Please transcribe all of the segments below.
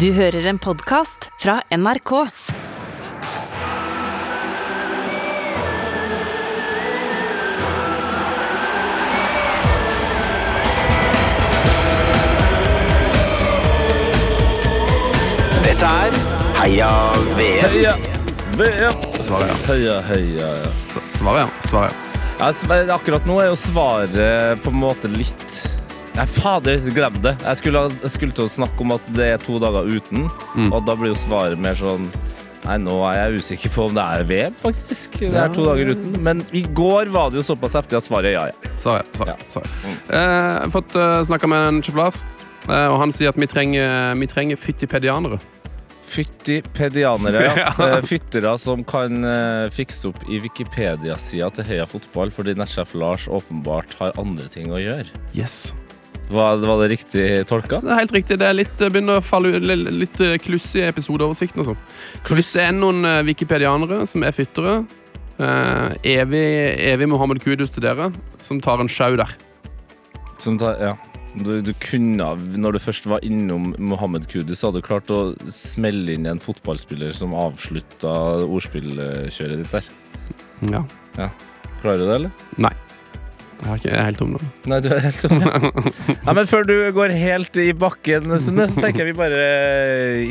Du hører en podkast fra NRK. Dette er Heia VM. Heia VM! Svaret ja. Heia, heia. ja. S- Svaret ja. Svaret ja. Ja, s- men akkurat nå er jo svaret på en måte litt Nei, fader, glem det. Jeg skulle, jeg skulle til å snakke om at det er to dager uten, Mm. og da blir jo svaret mer sånn Nei, nå er jeg usikker på om det er VM, faktisk. Det er to dager uten. Men i går var det jo såpass heftig at svaret er ja, ja. Svaret, svaret, Ja. svaret. Eh, jeg har fått uh, snakka med en sjef Lars, eh, og han sier at vi trenger, vi trenger fyttipedianere. Fyttipedianere. Ja. Eh, Fyttere som kan eh, fikse opp i Wikipedia-sida til Heia Fotball, fordi nettsjef Lars åpenbart har andre ting å gjøre. Yes. Var, var det riktig tolka? Det er helt riktig. Det er litt, eh, begynner å falle litt, eh, kluss i episodeoversikten og sånn. Så hvis det er noen eh, wikipedianere som er fyttere, eh, evig, evig Mohammed Kudus til dere, som tar en sjau der. Som tar, ja. Du, du kunne, når du først var innom Mohammed Kudus, hadde du klart å smelle inn en fotballspiller som avslutta ordspillkjøret ditt der. Ja. Klarer du det, eller? Nei. Jeg, er ikke, helt tom nå. Nei, du er helt tom. ja, men før du går helt i bakken, Sunne, så tenker jeg vi bare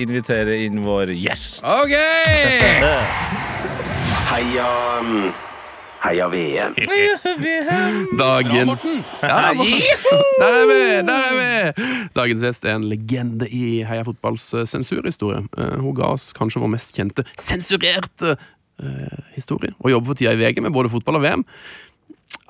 inviterer inn vår gjest. OK! Heia mm, Heia VM. Dagens ja, Der er vi! Der er vi! Dagens gjest er en legende i Heia Fotballs eh, sensurhistorie. Eh, Hun ga oss kanskje vår mest kjente sensurerte eh, historie, og jobber for tida i VG med både fotball og VM.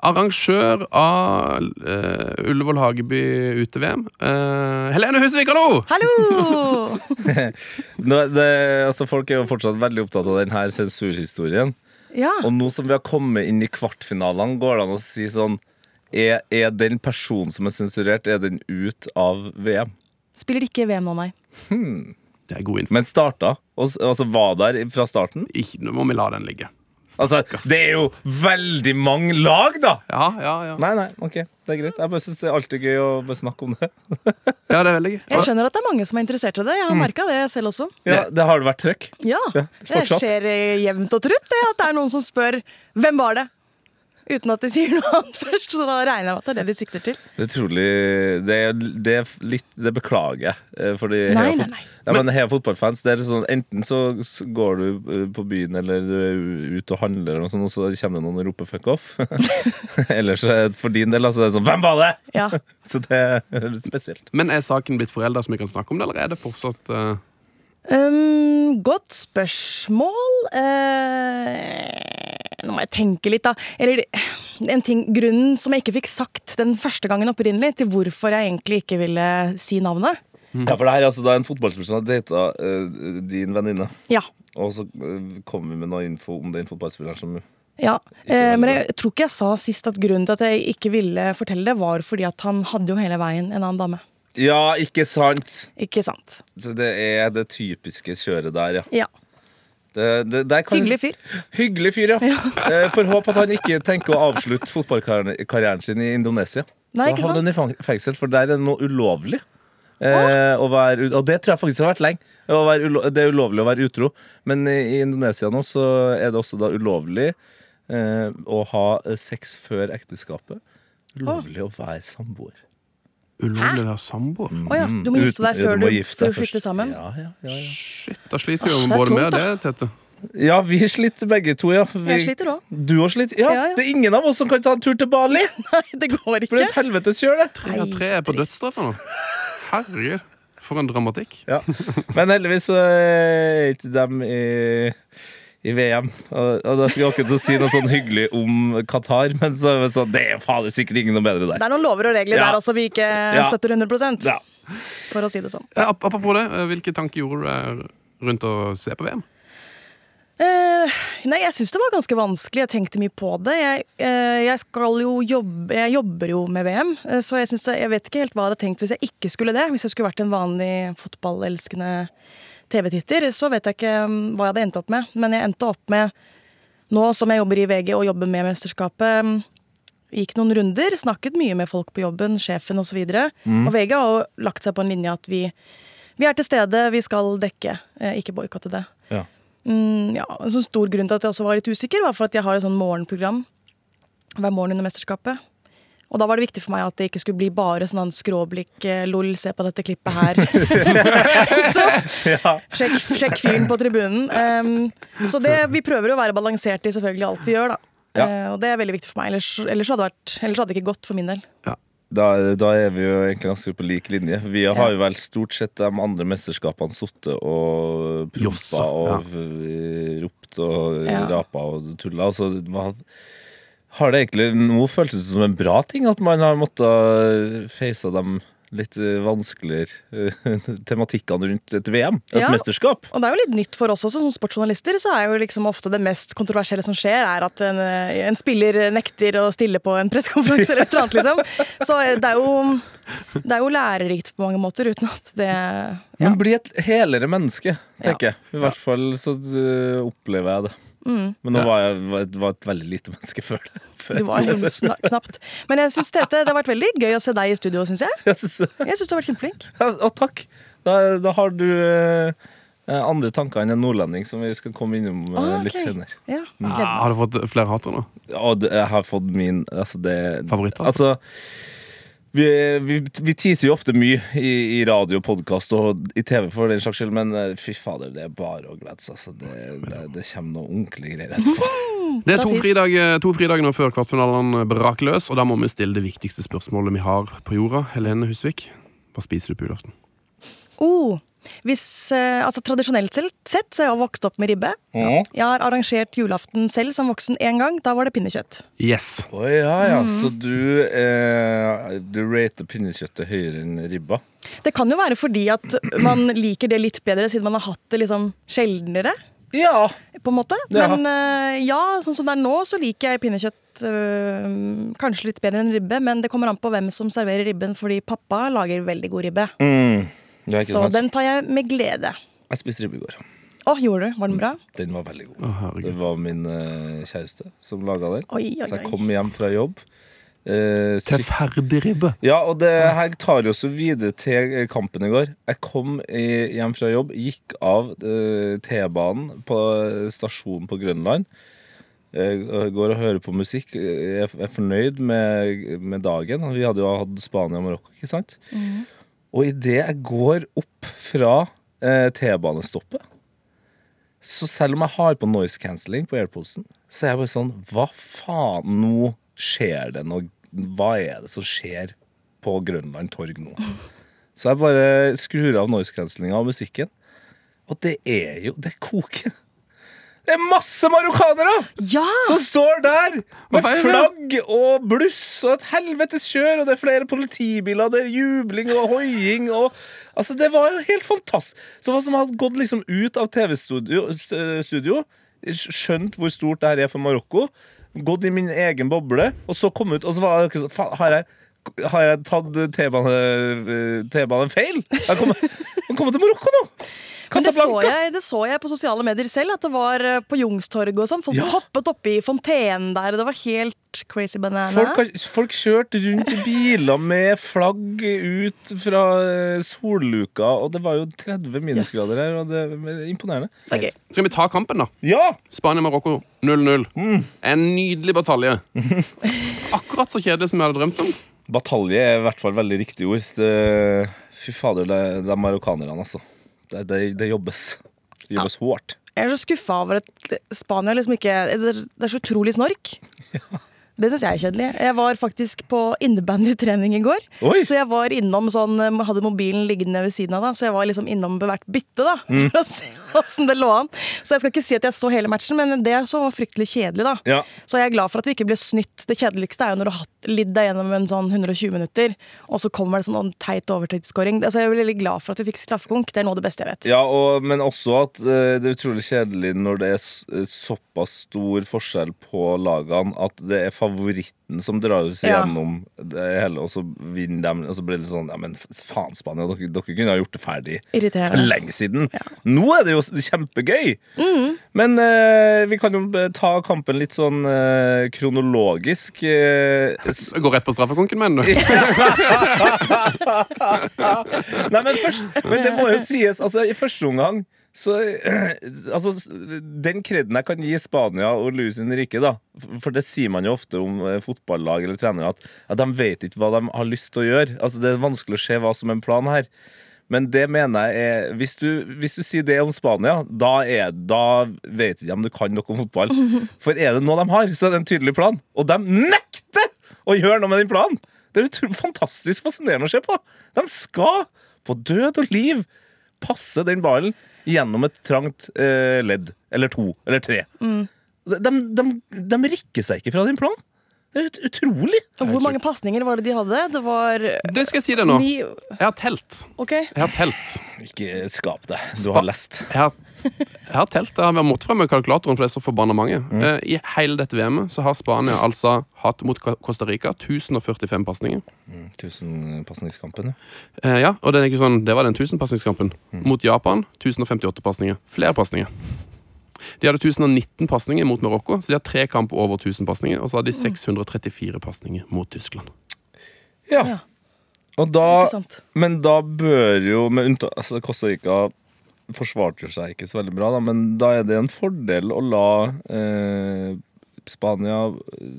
Arrangør av uh, Ullevål Hageby ute-VM. Uh, Helene Husvik, hallo! Hallo! Nå, det, altså, folk er jo fortsatt veldig opptatt av denne sensurhistorien. Ja. Og nå som vi har kommet inn i kvartfinalene, går det an å si sånn er, er den personen som er sensurert, er den ut av VM? Spiller ikke VM nå, nei. Det er god info. Men starta? Og, altså var der fra starten? Ikke, nå må vi la den ligge. Altså, det er jo veldig mange lag, da! Ja, ja, ja. Nei, nei, ok, det er greit. Jeg bare synes det er alltid gøy å snakke om det. Ja, det er veldig gøy. Jeg skjønner at det er mange som er interessert i det. Jeg har merka det selv også. Ja, det har det vært trøkk. Ja, Ja, Det skjer eh, jevnt og trutt det at det er noen som spør 'Hvem var det?' Uten at de sier noe annet først. Så da regner jeg med at det er det de sikter til. Det er trolig Det, det litt Det beklager jeg. eh, Fordi Nei, nei, nei. Ja, men Heia fotballfans det er sånn, Enten så går du eh, på byen eller du er ute og handler, og, sånn, og så kommer det noen og roper 'fuck off'. Eller så for din del altså, det er sånn 'Hvem var det?' Ja. Så det er litt spesielt. Men er saken blitt forelda som vi kan snakke om det, eller er det fortsatt uh... Um, godt spørsmål. Eh, nå må jeg tenke litt, da. Eller en ting, grunnen som jeg ikke fikk sagt den første gangen opprinnelig, til hvorfor jeg egentlig ikke ville si navnet. Ja, For det her er altså da en fotballspiller som har data uh, din venninne. Ja. Og så uh, kommer vi med noe info om den fotballspilleren som Ja, eh, men jeg tror ikke jeg sa sist at grunnen til at jeg ikke ville fortelle det, var fordi at han hadde jo hele veien en annen dame. Ja, ikke sant? Ikke sant? Så det er det typiske kjøret der, ja. Ja. Det, det, kan- Hyggelig fyr. Hyggelig fyr, ja. ja. Får håpe at han ikke tenker å avslutte fotballkarrieren sin i Indonesia. Nei, Da ikke havner sant? han i fengsel, for der er det noe ulovlig. Eh, være, og det tror jeg faktisk har vært lenge. Det er ulovlig å være utro. Men i Indonesia nå så er det også da ulovlig eh, å ha eh, sex før ekteskapet. Ulovlig å være samboer. Ulovlig å være samboer? Å ja, du må gifte deg før du, før du flytter først. sammen. Ja, ja, ja, ja. Shit, da sliter jo det både med det, Tete. ja, vi sliter begge to, ja. Vi, Jeg sliter òg. Du òg sliter? Ja, Ja, ja. Det er ingen av oss som kan ta en tur til Bali! Nei, det går For det ikke. er et helvetes kjør, det. Tre av tre er på dødsstraff nå. Herregud, for en dramatikk. Ja. Men heldigvis så er ikke dem i, i VM. Og, og da skulle jeg akkurat til å si noe sånn hyggelig om Qatar, men så det sånn, det er fader sikkert ingen noe bedre der. Det er noen lover og regler Ja. der også vi ikke Ja. støtter 100 Ja. for å si det sånn. Ja, apropos det, eh, hvilke tanker gjorde du rundt å se på VM? Uh, nei, jeg syns det var ganske vanskelig. Jeg tenkte mye på det. Jeg, uh, jeg skal jo jobbe Jeg jobber jo med VM, uh, så jeg, det, jeg vet ikke helt hva jeg hadde tenkt hvis jeg ikke skulle det. Hvis jeg skulle vært en vanlig fotballelskende TV-titter, så vet jeg ikke mm, hva jeg hadde endt opp med. Men jeg endte opp med, nå som jeg jobber i VG og jobber med mesterskapet mm, Gikk noen runder, snakket mye med folk på jobben, sjefen osv. Og, så videre. og VG har jo lagt seg på en linje at vi Vi er til stede, vi skal dekke, eh, ikke boikotte det. Ja. Mm, ja, En sånn stor grunn til at jeg også var litt usikker, var for at jeg har et sånn morgenprogram hver morgen under mesterskapet. Og da var det viktig for meg at det ikke skulle bli bare sånn skråblikk, eh, lol, se på dette klippet her. så, sjekk, sjekk fyren på tribunen. Um, så det, vi prøver å være balanserte i selvfølgelig alt vi gjør, da. Ja. Uh, og det er veldig viktig for meg, ellers, ellers, hadde vært, ellers hadde det ikke gått for min del. Da, da er vi jo egentlig ganske på lik linje. Vi har jo vel stort sett de andre mesterskapene sittet og prompa og ja. ropt og Ja. rapa og tulla. Altså, hva, har det egentlig nå føltes som en bra ting at man har måttet face dem litt eh, vanskeligere eh, tematikkene rundt et VM, et Ja. mesterskap? Og det er jo litt nytt for oss også, som sportsjournalister, så er jo liksom ofte det mest kontroversielle som skjer, er at en, eh, en spiller nekter å stille på en pressekonferanse eller et eller annet, liksom. Så det er jo, det er jo lærerikt på mange måter, uten at det ja. Men bli et helere menneske, tenker jeg. I hvert fall så opplever jeg det. Mm. Men nå var jeg var, var et veldig lite menneske før det. Før Du var liksom knapt. Men jeg synes Tete, det har vært veldig gøy å se deg i studio, syns jeg. Jeg syns du har vært kjempeflink. ja, og takk. Da, da har du eh, andre tanker enn en nordlending, som vi skal komme innom eh, Ah, litt ok. senere. Ja, ja, har du fått flere hater nå? Ja, jeg har fått min altså det, Favoritter? Altså, vi, vi, vi teaser jo ofte mye i, i radio, podkast og i TV, for den slags skyld, men eh, fy fader, det er bare å glede seg. Altså. Det, det, det kommer noe ordentlig greier etterpå. Det er to, fridag, to fridager nå før kvartfinalen braker løs, og da må vi stille det viktigste spørsmålet vi har på jorda. Helene Husvik, hva spiser du på julaften? Oh, hvis, eh, altså Tradisjonelt sett så har jeg vokst opp med ribbe. Ja. Jeg har arrangert julaften selv som voksen én gang. Da var det pinnekjøtt. Yes. Oh, ja, ja. Mm. Så du, eh, du rater pinnekjøttet høyere enn ribba? Det kan jo være fordi at man liker det litt bedre siden man har hatt det liksom sjeldnere. Ja. på en måte. Men eh, ja, sånn som det er nå, så liker jeg pinnekjøtt eh, kanskje litt bedre enn ribbe. Men det kommer an på hvem som serverer ribben, fordi pappa lager veldig god ribbe. Mm. Ja, Så sant? den tar jeg med glede. Jeg spiste ribbe i går. Å, gjorde du? Var den bra? Den var veldig god. Oh, Det var min uh, kjæreste som laga den. Oi, oi, Så jeg kom hjem fra jobb. Uh, Til ferdig ribbe. ja, og det her tar jo så videre til eh, kampen i går. Jeg kom hjem fra jobb, gikk av uh, T-banen på eh, stasjonen på Grønland. Jeg går og hører på musikk. Jeg er fornøyd med, med dagen. Vi hadde jo hatt Spania og Marokko, ikke sant? Og idet jeg går opp fra eh, T-banestoppet, så selv om jeg har på noise cancelling på airpodsen, så er jeg bare sånn Hva faen? Nå skjer det noe Hva er det som skjer på Grønland torg nå? Så jeg bare skrur av noise cancellinga og musikken. Og det er jo Det koker. Det er masse marokkanere Ja! som står der med flagg og bluss og et helvetes kjør, og det er flere politibiler, det er jubling og hoiing og Altså, det var jo helt fantastisk. Så hva som hadde gått liksom ut av TV-studio, studio, skjønt hvor stort det her er for Marokko, gått i min egen boble, og så kom ut, og så var det faen, Har jeg har jeg tatt T-bane- T-banen feil? Jeg kommer jeg kommer til Marokko nå! Men det så, jeg, det så jeg på sosiale medier selv, at det var eh, på Youngstorget og sånn. Folk Ja. hoppet oppi fontenen der, og det var helt crazy banana. Folk, folk kjørte rundt i biler med flagg ut fra eh, solluka, og det var jo 30 minusgrader her, og det er imponerende. Det er gøy. Skal vi ta kampen, da? Ja! Spania-Marokko 0-0. En nydelig batalje. Akkurat så kjedelig som jeg hadde drømt om. Batalje er i hvert fall veldig riktig ord. Det, fy fader, det, det er marokkanerne, altså. Det, det, det jobbes. Det jobbes hardt. Jeg er så skuffa over at Spania liksom ikke Det er så utrolig snork. Det syns jeg er kjedelig. Jeg var faktisk på innebandytrening i går. Oi! Så jeg var innom sånn eh, Hadde mobilen liggende ved siden av, da så jeg var liksom innom hvert bytte da Mm. for å se åssen det lå an. Så jeg skal ikke si at jeg så hele matchen, men det jeg så var fryktelig kjedelig. da Ja. Så jeg er glad for at vi ikke ble snytt. Det kjedeligste er jo når du har lidd deg gjennom en sånn 120 minutter, og så kommer det sånn teit overtidsskåring. Altså, jeg er veldig glad for at vi fikk straffekonk. Det er noe av det beste jeg vet. Ja, og, men også at uh, det er utrolig kjedelig når det er såpass stor forskjell på lagene at det er favoritten som drar oss Ja. gjennom det hele, og så vinner dem. Og så blir det sånn Ja, men faen, Spania, dere, dere kunne ha gjort det ferdig for lenge siden. Nå er det jo kjempegøy! Men eh, vi kan jo ta kampen litt sånn eh, kronologisk. eh, Gå rett på straffekonken, mener du? Nei, men, først, men det må jo sies, altså i første omgang så, altså, Den kreden jeg kan gi Spania og Luis Henrique, da For det sier man jo ofte om eh, fotballag eller trenere, at, at de vet ikke hva de har lyst til å gjøre. Altså Det er vanskelig å se hva som er en plan her. Men det mener jeg er Hvis du, hvis du sier det om Spania, da, er, da vet de ikke om du kan noe om fotball. For er det noe de har, så er det en tydelig plan. Og de nekter å gjøre noe med den planen! Det er fantastisk fascinerende å se på. De skal på død og liv passe den ballen gjennom et trangt eh, ledd. Eller to. Eller tre. De, de, de, de rikker seg ikke fra din plan. Det er utrolig. Og Hvor mange pasninger var det de hadde? Det var Det skal jeg si deg nå. ni Jeg har telt. Okay. Jeg har telt. Ikke skap deg. Du har lest. Jeg har, jeg har telt. Jeg har måttet frem med kalkulatoren, for det er så forbanna mange. Eh, I hele dette VM-et så har Spania altså hatt mot Costa Rica 1045 pasninger. Tusenpasningskampen, ja. Eh, ja, og det, er ikke sånn, det var den 1000-pasningskampen. Mot Japan 1058 pasninger. Flere pasninger. De hadde 1019 pasninger mot Marokko, så de har tre kamper over 1000 pasninger. Og så hadde de 634 pasninger mot Tyskland. ja. Ja. Og da, men da bør jo med unntak, altså Costa Rica forsvarte jo seg ikke så veldig bra, da, men da er det en fordel å la eh, Spania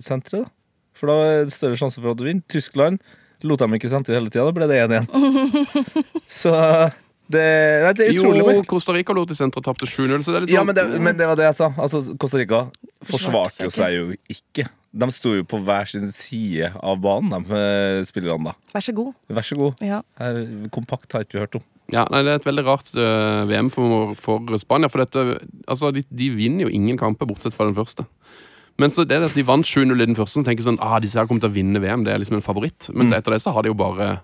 sentre. da. For da er det større sjanse for at du vinner. Tyskland lot dem ikke sentre hele tida. Da ble det 1-1. så det, nei, det er Jo, Costa Rica lot de sentre og tapte 7-0, så det er litt sånn Ja, men det, men det var det jeg sa. Altså, Costa Rica Forsvarte jo seg seg jo ikke. De sto jo på hver sin side av banen, de eh, spillerne da. Vær så god. Vær så god. Ja. Kompakt har ikke vi hørt om. Ja, nei, Det er et veldig rart uh, VM for, for Spania. For dette, altså, de, de vinner jo ingen kamper, bortsett fra den første. Men så det er det at de vant 7-0 i den første, så tenker sånn, ah, disse her kommer til å vinne VM. Det er liksom en favoritt. Men så etter det så har de jo bare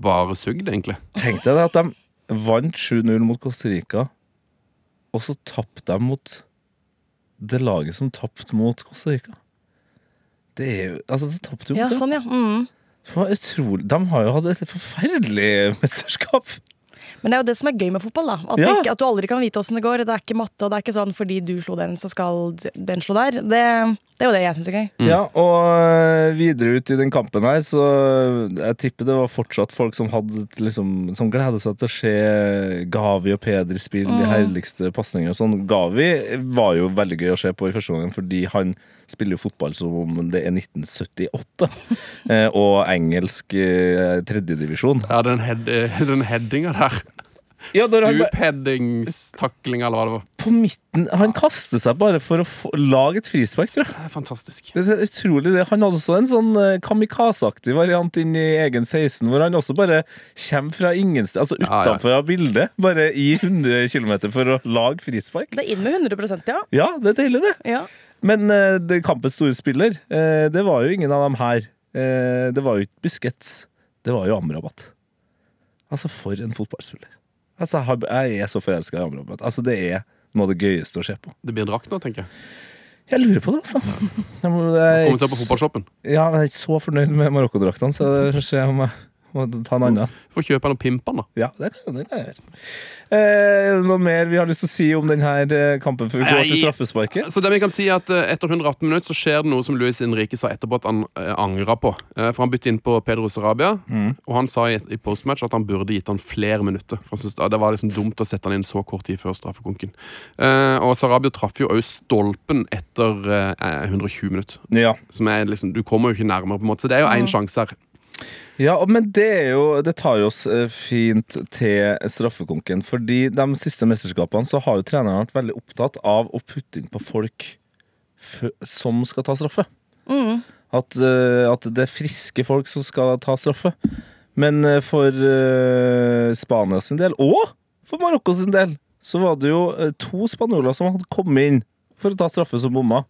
bare sugd, egentlig. Tenk deg det at de vant 7-0 mot Costa Rica, og så tapte de mot det laget som tapte mot Costa Rica. Det er jo Altså, de tapte jo ikke. ja, sånn, ja. Mm. Utrolig. De har jo hatt et forferdelig mesterskap. Men det er jo det som er gøy med fotball. da At, Ja. ikke, at du aldri kan vite åssen det går. Det er ikke matte, og det er ikke sånn fordi du slo den, så skal den slå der. Det, det er jo det jeg syns er gøy. Ja, og videre ut i den kampen her, så jeg tipper det var fortsatt folk som hadde liksom, Som gleda seg til å se Gavi og Peder spille de herligste pasningene. Sånn. Gavi var jo veldig gøy å se på i første gangen, fordi han spiller jo fotball som om det er 1978. eh, og engelsk eh, tredjedivisjon. Ja, den, head, eh, den headinga der. Ja, Stupheadingstakling, eller hva det var. på midten Han kaster seg bare for å få, lage et frispark, tror jeg. Det er fantastisk. Det er utrolig det. Han hadde også en sånn eh, kamikaze-aktig variant inn i egen 16, hvor han også bare kommer fra ingen sted, altså Ja, ja. utenfor av bildet, bare i 100 km for å lage frispark. Det er inn med 100% ja. Ja, det er deilig, det. ja. Men uh, det kampens store spiller, uh, det var jo ingen av dem her. Uh, det var jo ikke Busquets. Det var jo Amrabat. Altså, for en fotballspiller. Altså, jeg er så forelska i Amrabat. Altså, det er noe av det gøyeste å se på. Det blir en drakt nå, tenker jeg. Jeg lurer på det, altså. Jeg må, jeg, Kommer å på fotballshoppen. Ja, men jeg er ikke så fornøyd med Marokko-draktene, så det se om jeg må ta en annen. Får kjøpe den og pimpe den, da. Ja, det kan, jeg gjøre. Eh, noe mer vi har lyst til å si om denne eh, kampen før vi går til straffesparket? Så det vi kan si er at eh, Etter 118 minutter så skjer det noe som Luis Henrique sa etterpå at han eh, angra på. For Han bytte inn på Pedro Sarabia, og han sa i, postmatch at han burde gitt han flere minutter. For han syntes Det var liksom dumt å sette han inn så kort tid før straffekonken. Eh, og Sarabia traff jo òg stolpen etter eh, 120 minutter. Ja. Som er liksom, Du kommer jo ikke nærmere, på en måte. Så det er jo én sjanse her. Ja, men det er jo Det tar oss eh, fint til straffekonken. Fordi de siste mesterskapene så har jo treneren vært veldig opptatt av å putte inn på folk som skal ta straffe. At, eh, at det er friske folk som skal ta straffe. Men eh, for uh, Spania sin del, og for Marokko sin del, så var det jo to spanjoler som hadde kommet inn for å ta straffe som bomma.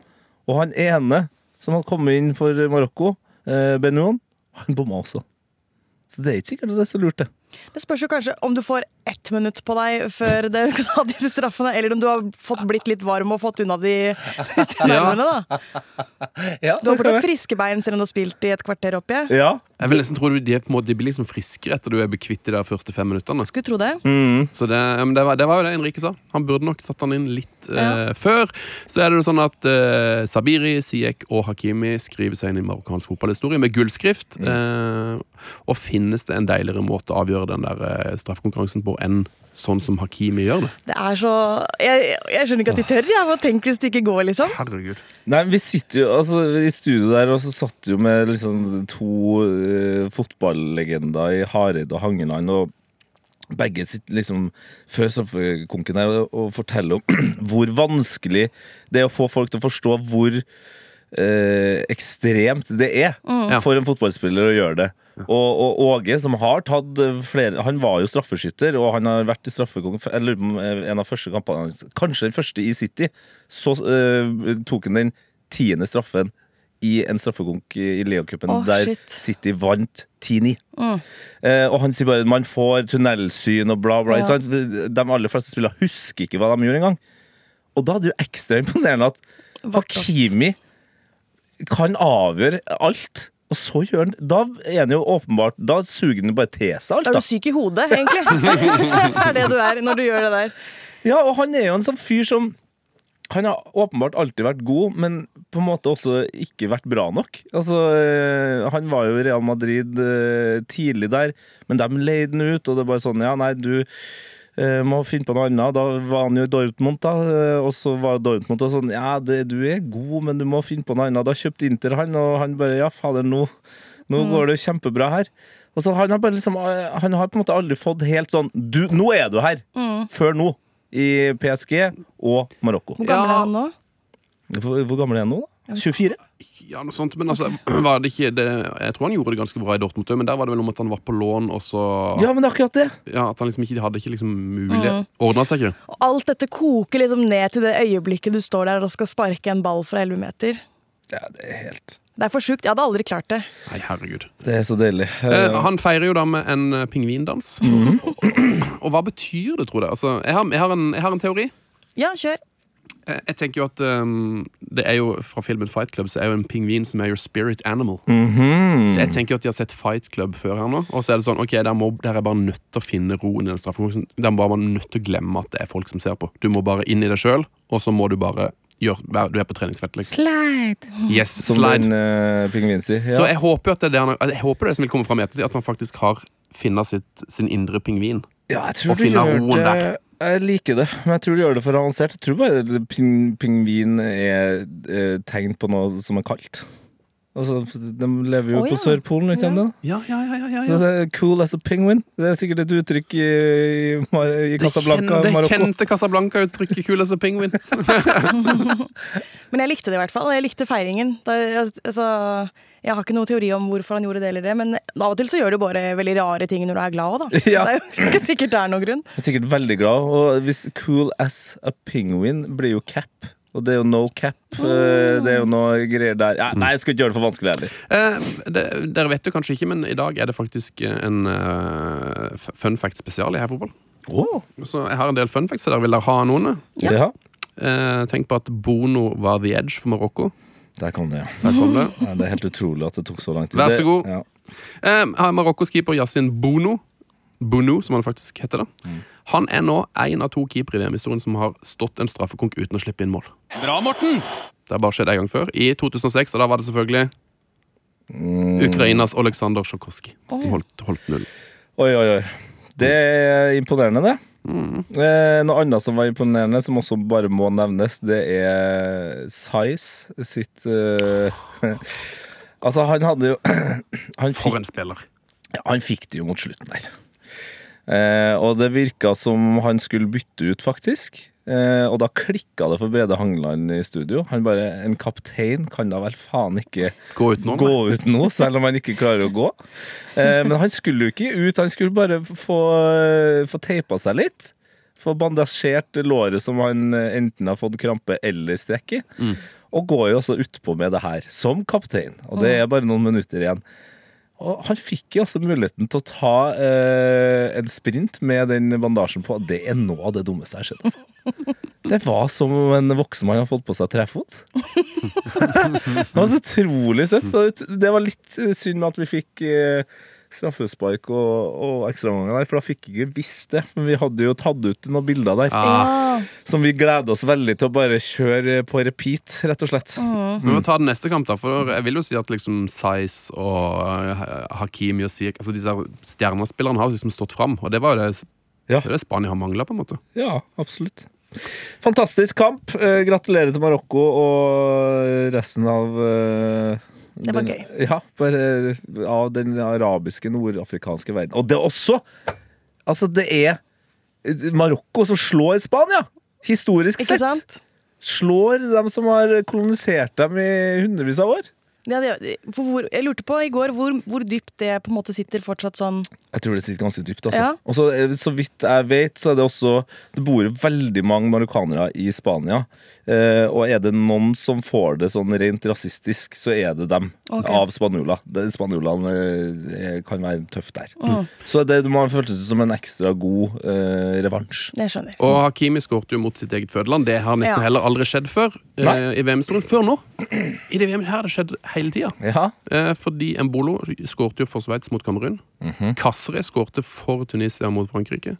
Og han ene som hadde kommet inn for Marokko, uh, Benouan, han bomma også. Så det er ikke sikkert at det er så lurt, det. Det spørs jo kanskje om du får ett minutt på deg før du skal ta disse straffene, eller om du har fått blitt litt varm og fått unna de siste nervene. da. Ja, Du har fortsatt friske bein selv om du har spilt i et kvarter oppi. Ja. Jeg vil nesten tro de, måte, de blir liksom friskere etter du er bekvitt de første fem minuttene. Skulle tro det. Så det, ja, men det, var, det var jo det Enrique sa. Han burde nok satt han inn litt uh, Ja. før. Så er det jo sånn at uh, Sabiri, Siek og Hakimi skriver seg inn i marokkansk fotballhistorie med gullskrift. Uh, og finnes det en deiligere måte å avgjøre den der straffekonkurransen på enn sånn som Hakimi gjør det? Det er så Jeg, jeg skjønner ikke at de tør. Jeg. må tenke hvis det ikke går, liksom? Herregud. Nei, vi sitter jo altså, i studio der, og så satt jo med liksom to uh, fotballegender i Hareid og Hangeland, og begge sitter liksom før straffekonken her og, og forteller om hvor vanskelig det er å få folk til å forstå hvor eh, ekstremt det er for en fotballspiller å gjøre det. Og, og Åge, som har tatt eh, flere Han var jo straffeskytter, og han har vært i straffekonk Jeg lurer på eh, en av første kampene hans Kanskje den første i City. Så eh, tok han den tiende straffen i en straffekonk i Leo-cupen, Å, der shit. City vant 10-9. Eh, og han sier bare man får tunnelsyn og bla, bla. Ja. sant? De aller fleste spillere husker ikke hva de gjorde engang. Og da er det jo ekstra imponerende at Hakimi kan avgjøre alt. Og så gjør han Da er han jo åpenbart Da suger han bare til seg alt. Da er du syk i hodet, egentlig. det er det du er når du gjør det der. Ja, og han er jo en sånn fyr som Han har åpenbart alltid vært god, men på en måte også ikke vært bra nok. Altså, eh, Han var jo i Real Madrid eh, tidlig der, men de leide han ut, og det er bare sånn Ja, nei, du må finne på noe annet. Da var han jo i Dortmund, da, eh, og så var Dortmund og sånn Ja, det, du er god, men du må finne på noe annet. Da kjøpte Inter han, og han bare Ja, fader, nå, nå går det kjempebra her. Og så han har bare liksom eh, Han har på en måte aldri fått helt sånn du, Nå er du her! Før nå. I PSG og Marokko. Hvor gammel er han nå? Hvor, hvor gammel er han nå, da? 24? Ja, noe sånt, men altså, var det ikke det, Jeg tror han gjorde det ganske bra i Dortmund, men der var det vel om at han var på lån, og så Ja, men det er akkurat det. Ja, At han liksom ikke hadde ikke liksom mulighet Ordna seg ikke. Alt dette koker liksom ned til det øyeblikket du står der og skal sparke en ball fra 11 meter. Ja, det er helt Det er for sjukt. Jeg hadde aldri klart det. Nei, herregud. Det er så deilig. Eh, han feirer jo da med en eh, pingvindans. og, og hva betyr det, tror jeg? Altså, jeg, har, jeg, har en, jeg har en teori. Ja, kjør. Eh, Jeg tenker jo at um, det er jo Fra filmen Fight Club så er jo en pingvin som er your spirit animal. Så jeg tenker jo at de har sett Fight Club før her nå. Og så er det sånn, ok, der, må, der er bare nødt til å finne roen i den straffekonkurransen. Der må bare nødt til å glemme at det er folk som ser på. Du må bare inn i deg sjøl, og så må du bare gjøre Du er på treningsfelt, liksom. Slide! Yes, Som slide. den uh, pingvinen sier. Så jeg håper jo at det er det, han, jeg håper det som vil komme fram i ettertid, at han faktisk har funnet sin indre pingvin. ja, jeg tror og du roen der. Jeg liker det, men jeg tror du gjør det for avansert. Jeg tror bare ping, pingvin er eh, tegn på noe som er kaldt. Altså, De lever jo på ja. Sørpolen, ikke sant? Ja, ja, ja, ja, ja, Så det er cool as a penguin. Det er sikkert et uttrykk i, i, i i Det Casablanca, kjente, det kjente Casablanca-uttrykket 'cool as a penguin'. Men jeg likte det i hvert fall. Jeg likte feiringen. Da, altså, jeg har ikke noen teori om hvorfor han gjorde det eller det, men av og til så gjør du bare veldig rare ting når du er glad òg, da. Ja. Det er jo ikke sikkert det er noen grunn. Jeg er sikkert veldig glad. Og hvis cool as a penguin blir jo cap. Og det er jo no cap. eh, Det er jo noe greier der. Ja, nei, jeg skal ikke gjøre det for vanskelig heller. Eh, det, dere vet det kanskje ikke, men i dag er det faktisk en uh, fun fact-spesial i Herfotball. Så jeg har en del fun facts, så dere vil dere ha noen. Ja. Eh, tenk på at Bono var the edge for Marokko. Der kom det, ja. Der kom det. ja. Det er helt utrolig at det tok så lang tid. Vær så god. Ja. Eh, Marokkos keeper Yasin Bono, Bono, som han faktisk heter, da. Han er nå én av to keepere i VM-historien som har stått en straffekonk uten å slippe inn mål. Bra, Morten! Det har bare skjedd en gang før, i 2006, og da var det selvfølgelig Ukrainas Oleksandr Sjokoski som holdt, holdt null. Oi, oi, oi. Det er imponerende, det. Eh, noe annet som var imponerende, som også bare må nevnes, det er Size sitt eh, Altså, han hadde jo han For en spiller. ja, han fikk det jo mot slutten der. Eh, og det virka som han skulle bytte ut, faktisk. Eh, og da klikka det for Brede Hangeland i studio. Han bare En kaptein kan da vel faen ikke Gå ut nå. gå ut nå, selv om han ikke klarer å gå. Eh, men han skulle jo ikke ut, han skulle bare få, få teipa seg litt. Få bandasjert låret som han eh, enten har fått krampe eller strekk i. Og går jo også utpå med det her, som kaptein. Og det er bare noen minutter igjen. Og han fikk jo også muligheten til å ta eh, en sprint med den bandasjen på. Det er noe av det dummeste jeg har sett. Altså. Det var som om en voksen mann har fått på seg trefot. det var så utrolig søtt. Det var litt synd med at vi fikk eh, straffespark og, og ekstraomganger der, for da fikk vi ikke visst det. Men vi hadde jo tatt ut noen bilder der Ah, som vi gleda oss veldig til å bare kjøre på repeat, rett og slett. Vi må ta den neste kamp, da. For jeg vil jo si at liksom Size og eh, Hakimi og Siek Altså disse stjernespillerne har liksom stått fram, og det var jo det, Ja. det, det Spania har mangla, på en måte. Ja, absolutt. Fantastisk kamp. Eh, gratulerer til Marokko og resten av eh, Det var den, gøy. Ja, for, eh, av den arabiske, nordafrikanske verden. Og det er også Altså, det er Marokko som slår Spania! Historisk Ikke sett. sant? Slår dem som har kolonisert dem i hundrevis av år. Ja, det, for hvor, jeg lurte på i går hvor, hvor dypt det på en måte sitter fortsatt sånn Jeg tror det sitter ganske dypt. Altså. Ja. Og så, eh, så vidt jeg vet, så er det også Det bor veldig mange marokkanere i Spania. Eh, og er det noen som får det sånn rent rasistisk, så er det dem. Okay. Av spanjoler. Det- Spanjolene eh, kan være tøft der. Mm. Så det man føltes som en ekstra god eh, revansj. Det skjønner. Og Hakimi skårte jo mot sitt eget fødeland. Det har nesten Ja. heller aldri skjedd før eh, i VM-historien. Før nå. I det VM her har det skjedd hele tida. Ja. Eh, fordi Embolo skårte jo for Sveits mot Kamerun. Mhm. Kasre skårte for Tunisia mot Frankrike.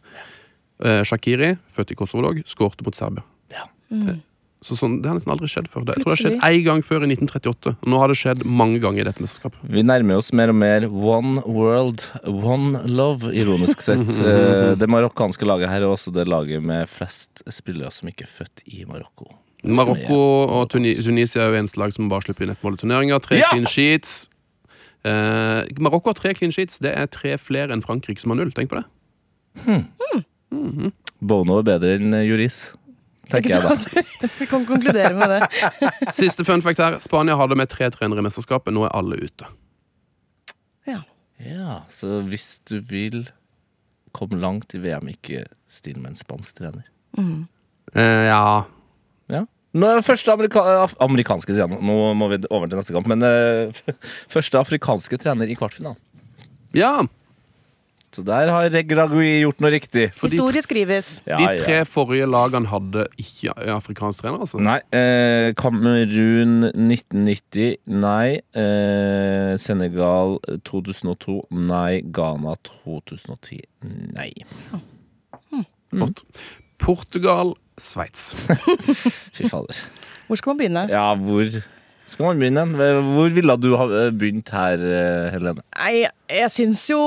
Eh, Shakiri, født i Kosovo, skårte mot Serbia. Ja. Eh, Så sånn, Det har nesten aldri skjedd før. Det, jeg tror det har skjedd én gang før i 1938. Og nå har det skjedd mange ganger i dette mesterskapet. Vi nærmer oss mer og mer one world, one love, ironisk sett. Eh, det marokkanske laget her er også det laget med flest spillere som ikke er født i Marokko. Marokko og Tuni Tunisia er jo eneste lag som bare slipper inn ett mål i turneringa. Tre Ja! clean sheets. Eh, Marokko har tre clean sheets. Det er tre flere enn Frankrike som har null. Tenk på det. Bono er bedre enn Juris, tenker jeg da. Vi kan konkludere med det. Siste fun fact her. Spania hadde med tre trenere i mesterskapet. Nå er alle ute. Ja. Ja, så hvis du vil komme langt i VM, ikke still med en spansk trener. Eh, ja Ja. Nå første amerika af amerikanske. Nå må vi over til neste kamp. Men uh, første afrikanske trener i kvartfinalen. Ja! Så der har Regragui gjort noe riktig. Fordi Historie skrives. Ja, de ja. tre forrige lagene hadde ikke afrikansk trener, altså. Nei. Eh, Kamerun 1990. Nei. Eh, Senegal 2002. Nei. Ghana 2010. Nei. Flott. Portugal, Sveits. Fy fader. Hvor skal man begynne? Ja, hvor skal man begynne? Hvor ville du ha eh, begynt her, eh, Helene? Nei, jeg syns jo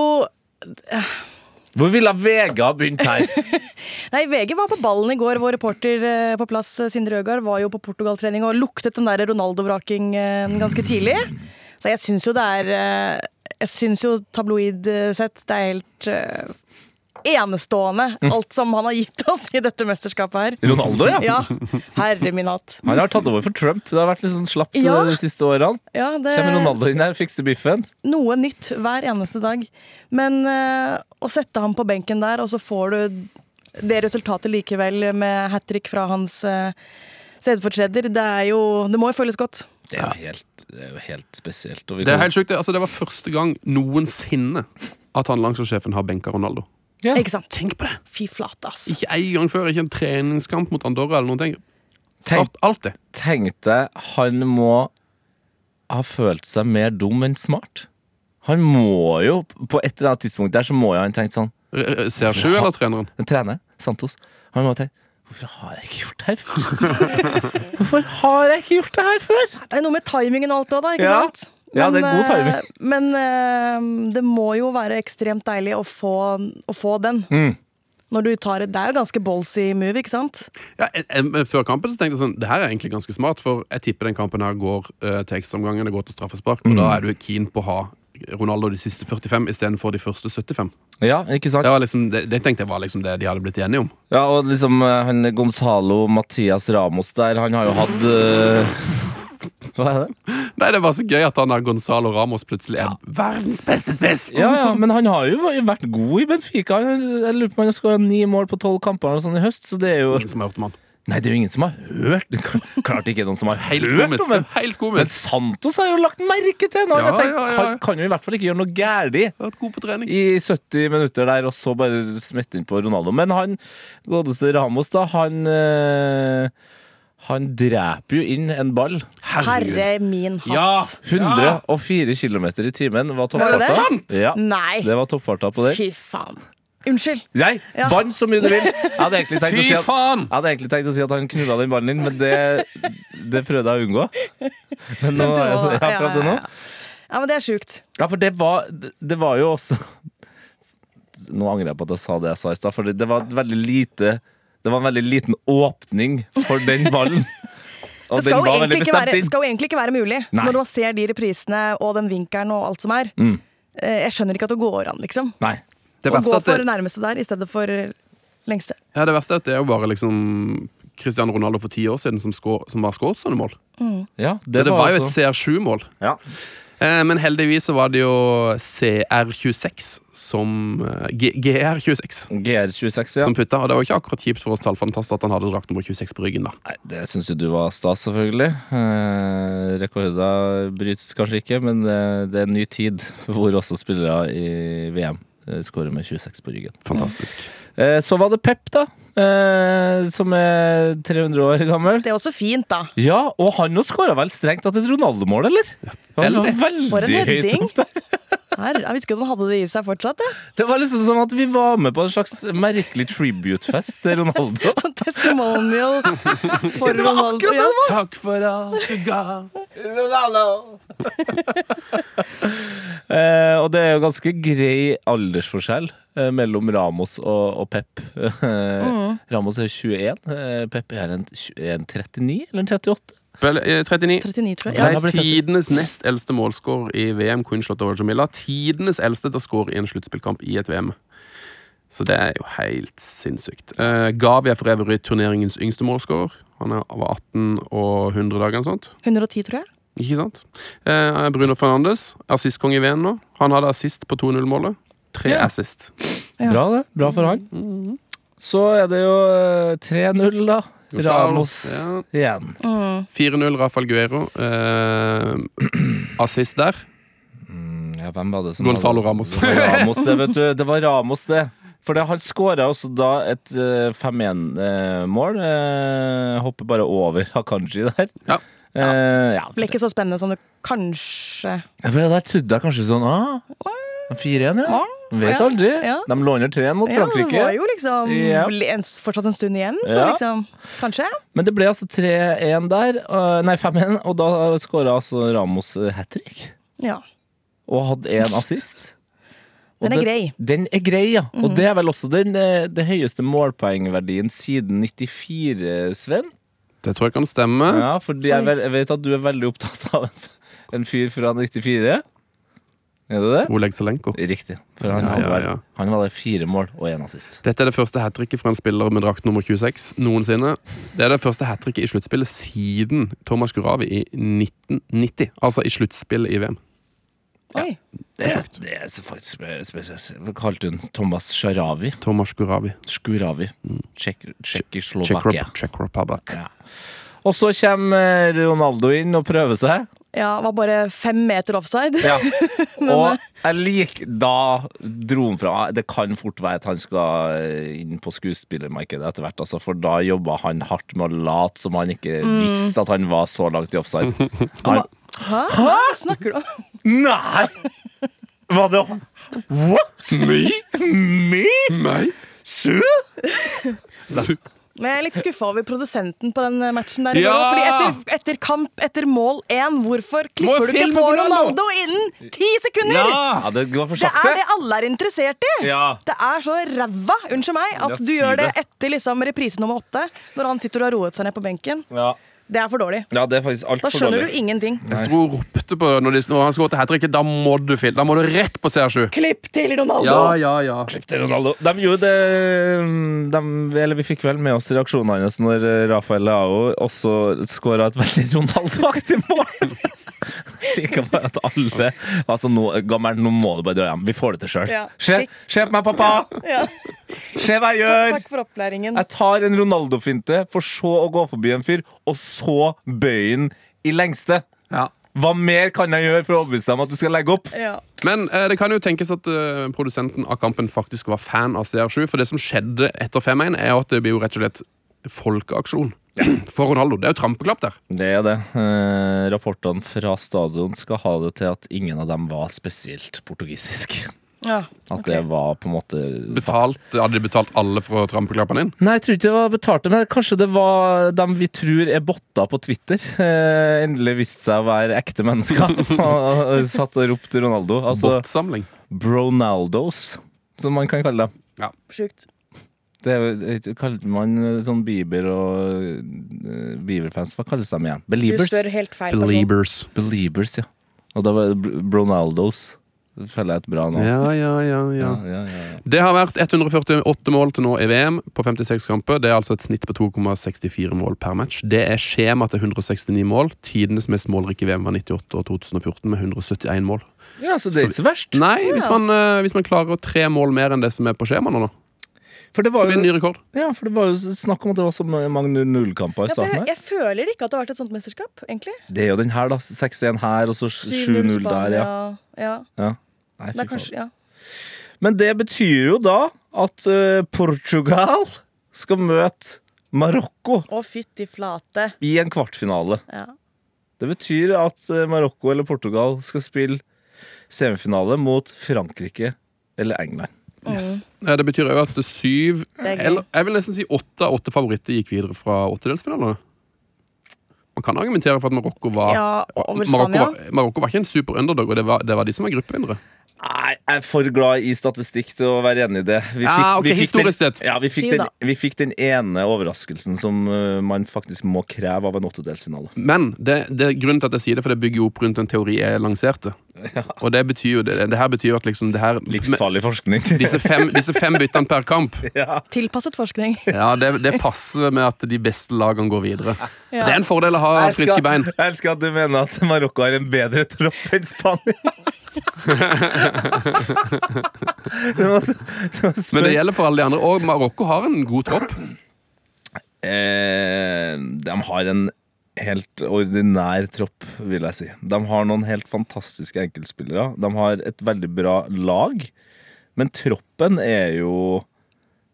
Hvor ville VG ha begynt her? Nei, VG var på ballen i går. Vår reporter eh, på plass, eh, Sindre Øgard, var jo på Portugal-trening og luktet den der Ronaldo-vraking eh, ganske tidlig. Så jeg syns jo det er Jeg syns jo tabloid sett det er helt enestående, alt som han har gitt oss i dette mesterskapet her. Ronaldo, ja. Ja, herre min hatt. Han har tatt over for Trump. Det har vært litt sånn slapt Ja. de siste årene. Ja, det, Kommer Ronaldo inn her, fikser biffen. noe nytt hver eneste dag. Men eh, å sette ham på benken der, og så får du det resultatet likevel med hat trick fra hans uh, stedfortreder, det er jo Det må jo føles godt. Det er jo helt, det er jo helt spesielt. Det er helt sjukt. Altså, det var første gang noensinne at han landslagssjefen har benka Ronaldo. Ja. Ikke sant? Tenk på det! Fy flate, ass. Ikke en gang før. Ikke en treningskamp mot Andorra eller noen ting. Tenk, Alt, alt det. tenk deg, han må ha følt seg mer dum enn smart. Han må jo, på et eller annet tidspunkt der, så må jo han tenkt sånn Eh, Ser Sjø eller treneren? Treneren, Santos, han må ha tenkt Hvorfor har jeg ikke gjort det her før? Hvorfor har jeg ikke gjort det her før? Det er noe med timingen og alt det, da. Ikke Ja. sant? Ja, det er god eh, timing. Men eh, det må jo være ekstremt deilig å få, å få den. Mm. Når du tar et, Det er jo ganske ballsy move, ikke sant? Ja, jeg, jeg, men før kampen så tenkte jeg sånn Det her er egentlig ganske smart, for jeg tipper den kampen her går uh, til ekstraomgangen. Det går til straffespark, og da er du keen på å ha Ronaldo de siste 45 istedenfor de første 75. Ja, ikke sant? Det, var liksom, det, det tenkte jeg var liksom det de hadde blitt enige om. Ja, og liksom han Gonzalo Mathias Ramos der, han har jo hatt Hva er det? Nei, Det bare så gøy at han er Gonzalo Ramos plutselig er verdens beste spiss! Ja, ja, men han har jo vært god i Benfica. Jeg lurer på om han har skåra ni mål på tolv kamper Og sånn i høst, så det er jo Ingen som har hørt om han. Nei, det er jo ingen som har hørt Klart ikke noen som har Helt hørt komisk. om det. Helt Men. Santos har jo lagt merke til nå. Ja, Jeg ja, ja. Han kan jo i hvert fall ikke gjøre noe galt i 70 minutter der, og så bare smette inn på Ronaldo. Men han godeste Ramos, da, han eh, Han dreper jo inn en ball. Herre min Ja, hatt. 104 km i timen var Var det det? toppfarta. Ja, Nei, det var toppfarta på det. fy faen. Unnskyld. Nei, Ja. vann så mye du vil! Jeg hadde egentlig tenkt å si at faen! jeg hadde egentlig tenkt å si at han knulla den ballen inn, men det, det prøvde jeg å unngå. Men nå, til ja, fram til nå. ja, ja. Ja, men det er sjukt. Ja, for det var, det, var jo også Nå angrer jeg på at jeg sa det jeg sa i stad, for det, det var veldig lite Det var en veldig liten åpning for den ballen. Og Det skal den jo, egentlig ikke være, skal jo egentlig ikke være mulig Nei. når man ser de reprisene og den vinkelen og alt som er. Mm. Eh, Jeg skjønner ikke at det går an, liksom. Nei. Det Å gå for det, nærmeste der i stedet for lengste. ja, det verste er at det er jo bare liksom Cristiano Ronaldo for ti år siden som, skår, som var skåret sånne mål. Ja, Det, det var, jo et altså- CR7-mål. ja. Eh, men heldigvis så var det jo CR26 som eh, GR26 GR26, ja. som putta. Og det var ikke akkurat kjipt for oss tallfantaster at han hadde drakt nummer 26 på ryggen. da Nei, Det syns jo du var stas, selvfølgelig. Eh, rekorder brytes kanskje ikke, men det er en ny tid hvor også spillere i VM skårer med 26 på ryggen. Fantastisk. Eh, så var det Pep, da. Eh, som er 300 år gammel. Det er også fint, da. Ja, og han nå skåra vel strengt tatt et Ronaldo-mål, eller? Han var veldig For en heading. Her, jeg visste ikke at han hadde det i seg fortsatt. Ja. Det var liksom sånn at vi var med på en slags merkelig tribute-fest til Ronaldo. Sånn testimonial for Det var Ronaldo. akkurat Ja. det var! Takk for alt du ga. Eh, og det er jo ganske grei aldersforskjell eh, mellom Ramos og, og Pep. Eh, Ramos er 21, eh, Pep er en, en 39 eller en 38? Vel, eh, 39. 39, tror jeg. Ja, ble tidenes nest eldste målskår i VM, kun slått over Jamila. Tidenes eldste til å skåre i en sluttspillkamp i et VM. Så det er jo helt sinnssykt. Uh, Gavi er for øvrig turneringens yngste målskårer. Han er over 18 og 100 dager eller sånt. 110, tror jeg. Ikke sant? Uh, Bruno Fernandes, assistkonge i VM nå. Han hadde assist på 2-0-målet. Tre Ja. assist. Ja. Bra, det. Bra for han. Så er det jo eh, 3-0, da. Ramos Ja. igjen. Mm. 4-0 Rafael Guero. Eh, assist der. Mm, Ja, hvem var det som Gonzalo hadde- Ramos. Det var Ramos, det, vet du. Det var Ramos, det. For det, han skåra også da et uh, 5-1-mål. Uh, hopper bare over Hakanji der. Ja. Eh, ja, Ble ikke så spennende som det kanskje for det der trodde jeg kanskje sånn ah, 4-1, ja. Vet Ja. aldri. Ja. De låner 3 mot Ja, det var jo liksom Ja. en, fortsatt en stund igjen, så Ja. liksom Kanskje? Men det ble altså 3-1 der. nei, 5-1, og da skåra altså Ramos hat trick. Ja. Og hadde én assist. Og Den er grei. Den, Den er grei, ja. Og det er vel også den, den det høyeste målpoengverdien siden 94, Sven. Det tror jeg kan stemme. Ja, for jeg, jeg vet at du er veldig opptatt av en, en fyr fra 94. Er det det? Oleg Zelenko. Riktig. For han, Ja, hadde ja, vel- ja. han hadde fire mål og én assist. Dette er det første hat tricket fra en spiller med drakt nummer 26 noensinne. Det er det første hat tricket i sluttspillet siden Thomas Guravi i 1990. Altså i sluttspillet i VM. Oi. Det er, det er så faktisk spe- spesielt. Hva kalte hun Thomas Sharavi? Thomas Guravi. Skuravi. Mm. Tsjekk- Czech, Rep Czech Republic. Ja. Og så kommer Ronaldo inn og prøver seg. Ja, var bare fem meter offside. Ja. Og jeg liker Da dro han fra Det kan fort være at han skal eh, inn på skuespillermarkedet etter hvert, altså, for da jobba han hardt med å late som han ikke visste at han var så langt i offside. Han, Hæ? Hva snakker du om? nei! Var det What? Me? Me? Meg? Su? Men jeg er litt skuffa over produsenten på den matchen der. i Ja! går, Fordi etter, etter kamp, etter mål én, hvorfor klipper du ikke på Ronaldo? Innen ti sekunder?! Ja, det Det er det alle er interessert i! Ja. Det er så ræva, unnskyld meg, at du gjør det det. etter liksom reprise nummer åtte, når han sitter og har roet seg ned på benken. Ja. Det er for dårlig. ja, det er faktisk alt Da skjønner dårlig. du ingenting. Jeg sto og ropte på når, de, når han skåret hat tricket. Da må du filme. Da må du rett på CR7. Klipp til Ronaldo! Ja, ja, ja. Klipp til Ronaldo. De gjorde det de, Eller vi fikk vel med oss reaksjonene hans når eh, Rafael Leao også skåra et veldig Ronaldo-aktig mål. liker bare at alle Altså, nå, gammel, nå må du bare dra hjem. Vi får det til sjøl. Ja, Se, se på meg, pappa! Ja. Se hva jeg gjør! Takk for opplæringen. Jeg tar en Ronaldo-finte, for så å gå forbi en fyr, og så bøyen i lengste. Ja. Hva mer kan jeg gjøre for å overbevise deg om at du skal legge opp? Ja. Men eh, det kan jo tenkes at eh, produsenten av kampen faktisk var fan av CR7. For det som skjedde etter 5-1, er at det blir jo rett og slett folkeaksjon for Ronaldo. Det er jo trampeklapp der. Det er det. Eh, rapportene fra stadion skal ha det til at ingen av dem var spesielt portugisisk. Ja. At det var på en måte Betalt, hadde de betalt alle for å trampe klappene inn? Nei, jeg tror ikke det var betalte, men kanskje det var dem vi tror er botter på Twitter. Eh, endelig viste seg å være ekte mennesker. og satt og ropte Ronaldo. Altså Botsamling. Bronaldos, som man kan kalle dem. Sjukt. Det er kaller man sånn Bieber og uh, Bieber-fans Hva kalles de igjen? Du spør helt feil Beliebers. Beliebers. Ja. Og da var det Br- Bronaldos. Det føler jeg et bra navn. Ja, ja, ja, ja. Ja, ja, ja, ja. Det har vært 148 mål til nå i VM på 56 kamper. Det er altså et snitt på 2,64 mål per match. Det er skjema til 169 mål. Tidenes mest målrike VM var 98 og 2014 med 171 mål. ja, så det er ikke så verst. Nei, hvis man, eh, hvis man klarer tre mål mer enn det som er på skjemaet nå, For det var blir det en jo, ny rekord. ja, for det var jo snakk om at det var så mange nullkamper i Ja, starten jeg, her. jeg føler ikke at det har vært et sånt mesterskap, egentlig. Det er jo den her, da. 6-1 her, og så 7-0 der, ja. ja. ja. Nei, fy faen. ja. Men det betyr jo da at uh, Portugal skal møte Marokko Å, fytti flate. i en kvartfinale. Ja. Det betyr at uh, Marokko eller Portugal skal spille semifinale mot Frankrike eller England. Yes. Eh, Det betyr òg at det syv Det er eller jeg vil nesten si åtte av åtte favoritter gikk videre fra åttedelsfinalene. Man kan argumentere for at Marokko var Ja, Marokko var, Marokko var ikke en super underdog, og det var, det var de som var gruppevinnere. Nei, jeg er for glad i statistikk til å være enig i det. Vi Ja, okay, vi historisk den. Ja, vi fikk, den, vi fikk den ene overraskelsen som uh, man faktisk må kreve av en åttedelsfinale. Men det, det er grunnen til at jeg sier det, for det bygger jo opp rundt en teori jeg lanserte. Og det betyr jo det, det her betyr jo at liksom det her Livsfarlig forskning. disse fem, disse fem byttene per kamp, ja. Tilpasset forskning. ja, det, det passer med at de beste lagene går videre. Ja. Det er en fordel å ha elsker- friske bein. Jeg elsker at du mener at Marokko har en bedre tropp enn Spania. det var, det var Men det gjelder for alle de andre. Og Marokko har en god tropp. Eh, de har en helt ordinær tropp, vil jeg si. De har noen helt fantastiske enkeltspillere. De har et veldig bra lag. Men troppen er jo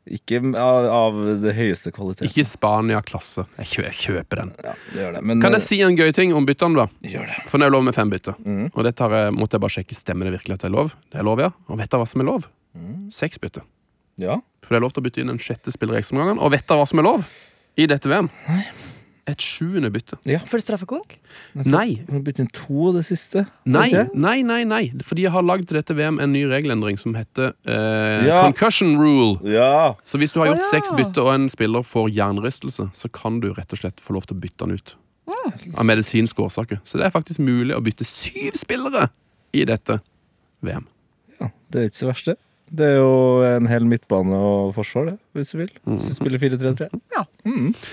ikke av, av det høyeste kvalitet. Ikke Spania-klasse. Jeg, kjø, jeg kjøper den. Ja, det det. Men Kan jeg si en gøy ting om byttene, da? eh, gjør det. For nå er det lov med fem bytter. Mm. Og har jeg, måtte jeg bare sjekke Stemmer det virkelig at det er lov. Det er lov, ja. Og vet dere hva som er lov? Mm. Seks bytter. Ja. For det er lov til å bytte inn en sjette spiller i ekstraomgangen. Og vet dere hva som er lov i dette VM? Et sjuende bytte. Ja. For straffekonk? Nei. Har byttet inn to av det siste. Nei, okay. nei, nei, nei. For de har lagd til dette VM en ny regelendring som heter eh, Ja. concussion rule. Ja. Så hvis du har gjort ja. seks bytter og en spiller får hjernerystelse, så kan du rett og slett få lov til å bytte han ut. Av medisinske årsaker. Så det er faktisk mulig å bytte syv spillere i dette VM. ja. Det er ikke så verst, det. Det er jo en hel midtbane og forsvar, det, hvis du vil. Hvis du spiller 4-3-3.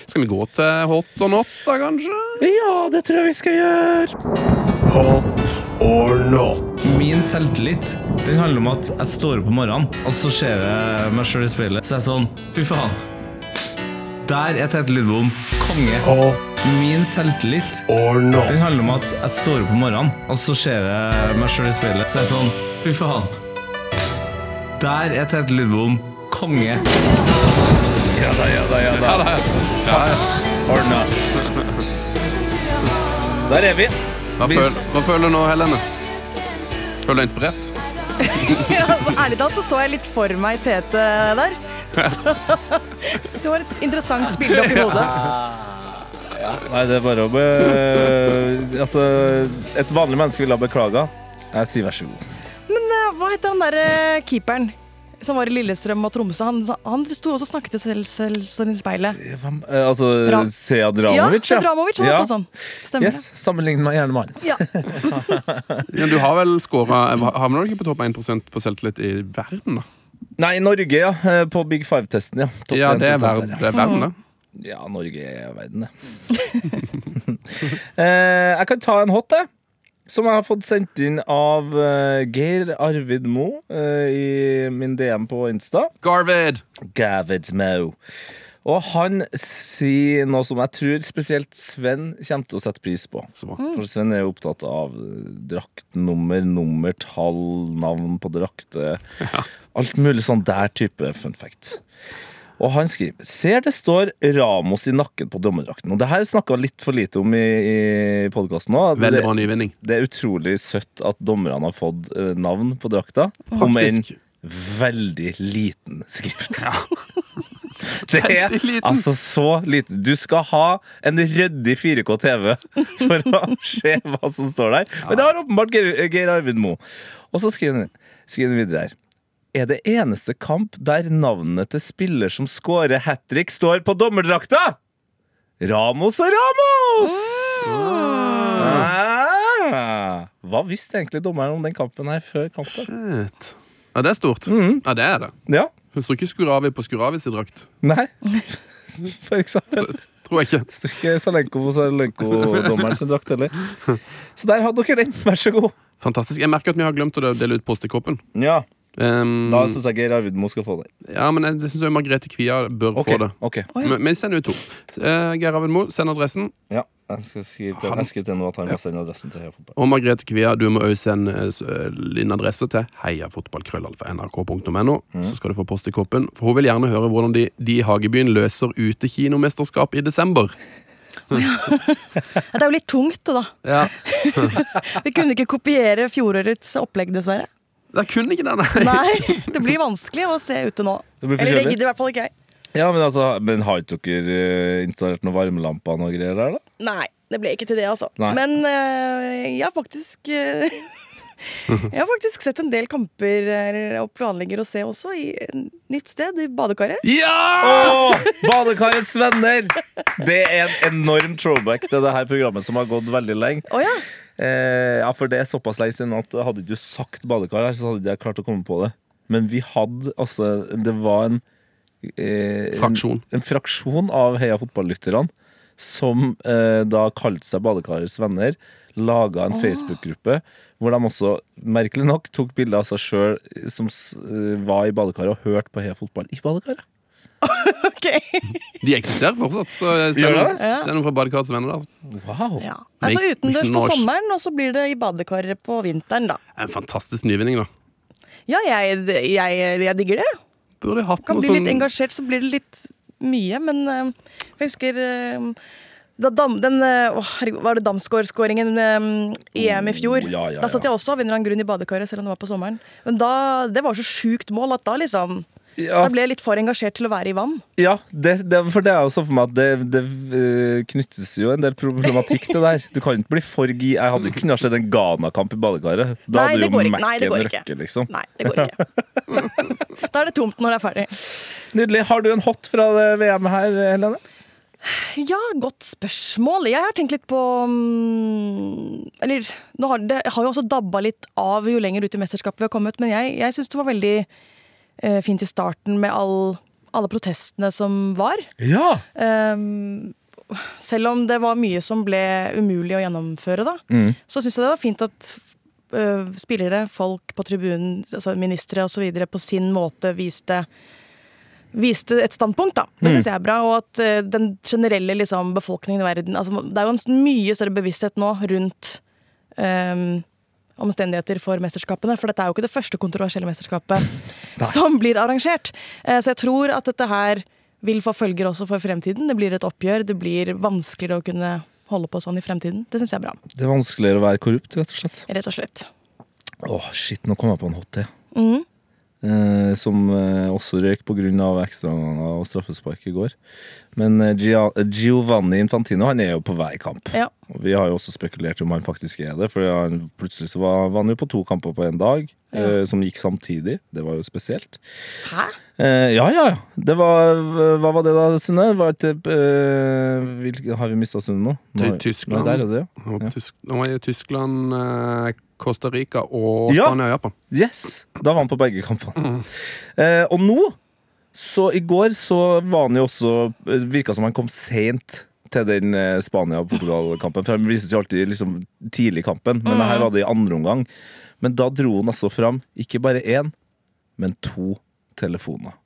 Skal vi gå til hot or not, da, kanskje? Ja, det tror jeg vi skal gjøre. Hot or not? Min selvtillit den handler om at jeg står opp om morgenen, og så ser jeg meg sjøl i speilet. Så er jeg sånn Fy faen. Der er Tete Lidbom konge. Hot Min selvtillit or not? den handler om at jeg står opp om morgenen, og så ser jeg meg sjøl i speilet. Så er jeg sånn Fy faen. Der er Tete Lidbom konge. Ja da, ja da, ja da. Ordna. Der er vi. Hva, føl, hva føler du nå, Helene? Føler du deg inspirert? Ja, altså, ærlig talt så så jeg litt for meg Tete der. Så, det var et interessant bilde oppi hodet. Nei, det er bare å be... Altså, et vanlig menneske ville ha beklaga. Jeg sier vær så god. Eh, heter han derre keeperen som var i Lillestrøm og Tromsø? Han, han sto også og snakket til selv, selv, selv i speilet. Hvem- eh, Altså, Ra- Sead Ja, Dramovic, Ja. var på sånn. Stemmer Yes, Sammenlign meg gjerne med han. det? Ja. Men du har vel skåra Havner du ikke på topp 1% på selvtillit i verden, da? Nei, Norge, ja. eh, På Big Five-testen, ja. Topp Ja, det er 1% verden, det er verden da. ja. ja, Norge er verden, det. eh, jeg kan ta en hot, jeg. Som jeg har fått sendt inn av eh, Geir Arvid Mo eh, i min DM på Insta. Garvid! Gavid Mo. Og han sier noe som jeg tror spesielt Sven kommer til å sette pris på. For Sven er jo opptatt av draktnummer draktnummer, nummertall, navn på drakter. Alt mulig sånn der type fun fact. Og han skriver Ser det står Ramos i nakken på dommerdrakten. Og det her snakka litt for lite om i, i podkasten nå. Veldig bra nyvinning. det er utrolig søtt at dommerne har fått eh, navn på drakta. Om en veldig liten skrift. Det er altså så lite. Du skal ha en ryddig 4K TV for å se hva som står der. Men det har åpenbart Geir, Geir Arvid Mo. Og så skriver han videre her. Er det eneste kamp der navnet til spiller som scorer hat trick, står på dommerdrakta? Ramos og Ramos! Ah. Hva visste egentlig dommeren om den kampen her før kampen? Shit. Ja, det er stort. Mhm. Ja, det er det. Ja. Hun står ikke Skuravi på Skuravis i drakt. Nei. For eksempel. Tror jeg ikke. Står ikke Salenko på Salenko-dommeren sin drakt heller. Så der hadde dere den. Vær så god. Fantastisk. Jeg merker at vi har glemt å dele ut postekoppen. Ja, Um, Da syns jeg Geir Arvid Mo skal få det. ja, men jeg syns Margrethe Kvia bør okay, få det. ok. Men, men send ut to. Uh, Geir Arvid Moe, send adressen. Ja, jeg skal skrive til, jeg skriver til nå at han må sende adressen til Heia Fotball. Og Margrethe Kvia, du må også sende eh, eh, din adresse til heiafotballkrøllalfa.nrk.no. Mm. Så skal du få post i koppen. For hun vil gjerne høre hvordan de, de i Hagebyen løser utekinomesterskap i desember. Det er jo litt tungt, da. Ja. Vi kunne ikke kopiere fjorårets opplegg, dessverre. Der kunne ikke det, nei. Nei, det blir vanskelig å se ute nå. Det blir Eller det gidder i hvert fall ikke jeg. Ja, men altså, men har ikke dere eh, installert noen varmelamper og noe greier der, da? Nei, det ble ikke til det, altså. Nei. Men øh, jeg har faktisk øh, Jeg har faktisk sett en del kamper og planlegger å se også i et nytt sted, i badekaret. Ja! Åh, Badekarets venner! Det er en enorm throwback til det her programmet som har gått veldig lenge. Oh, ja. Eh, ja, for det er såpass lenge siden at hadde du sagt badekar her, så hadde jeg klart å komme på det. Men vi hadde altså Det var en eh, Fraksjon. En, en fraksjon av Heia fotballytterne som eh, da kalte seg Badekarets venner. Laga en Facebook-gruppe hvor de også, merkelig nok, tok bilder av seg sjøl som s- eh, var i badekaret og hørte på Heia fotball i badekaret. Ok. De eksisterer fortsatt. Så jeg Gjør det? noen, noen fra Badekarets venner der. Wow! Ja. Altså Make- utendørs make på noise. sommeren, og så blir det i badekaret på vinteren, da. En fantastisk nyvinning, da. Ja, jeg, jeg, jeg digger det. Burde hatt Kan noe bli sånn litt engasjert, så blir det litt mye, men øh, jeg husker øh, da dam, den, øh, å, herregud, Var det Damsgaard-skåringen øh, i EM i fjor? Oh, ja, ja, Da satt ja. jeg også av en eller annen grunn i badekaret, selv om det var på sommeren. Men da, det var så sjukt mål at da liksom Ja, Da ble jeg litt for engasjert til å være i vann. Ja, det, det, for det er jo sånn for meg at det, det eh, knyttes jo en del problematikk til det der. Du kan ikke bli for gi... Jeg hadde ikke kunnet sett en Ghana-kamp i badekaret. Da Nei, hadde jo Mac-en røkke, liksom. Nei, det går ikke. da er det tomt når det er ferdig. Nydelig. Har du en hot fra VM her, Helene? Ja, godt spørsmål. Jeg har tenkt litt på mm, Eller det har jo også dabba litt av jo lenger ut i mesterskapet vi har kommet, men jeg, jeg syns det var veldig eh, fint i starten med all, alle protestene som var. Ja! Um, selv om det var mye som ble umulig å gjennomføre, da, Mm. så syns jeg det var fint at uh, spillere, folk på tribunen, altså ministre osv. på sin måte viste Viste et standpunkt, da. Det syns jeg er bra. Og at uh, den generelle liksom, befolkningen i verden altså, Det er jo en mye større bevissthet nå rundt øhm, omstendigheter for mesterskapene. For dette er jo ikke det første kontroversielle mesterskapet som blir arrangert. Eh, så jeg tror at dette her vil få følger også for fremtiden. Det blir et oppgjør. Det blir vanskeligere å kunne holde på sånn i fremtiden. Det syns jeg er bra. Det er vanskeligere å være korrupt, rett og slett. Rett og slett. Åh, shit, nå kom jeg på en hot til. Mm. Eh, som eh, også røyk pga. ekstraomganger og straffespark i går. Men eh, Giovanni Infantino han er jo på vei i kamp. Ja. Og vi har jo også spekulert om han faktisk er det, for han, plutselig så var, var han jo på to kamper på en dag, eh, som gikk samtidig. Det var jo spesielt. Hæ? Eh, ja, ja. ja. Det var, hva var det da, Sunne? Var et, eh, hvilke, har vi mista Sunne nå? nå Til Tyskland. Nei, der er det, ja. ja. Tysk, han var i Tyskland, eh, Costa Rica og Ja. Spania og Japan. Yes! Da var han på begge kampene. Eh, og nå, så i går, så var han jo også Virka som han kom seint til den eh, Spania-Portugal-kampen. For Han vises jo alltid liksom, tidlig i kampen, men her var det i andre omgang. Men da dro han altså fram ikke bare én, men to telefoner.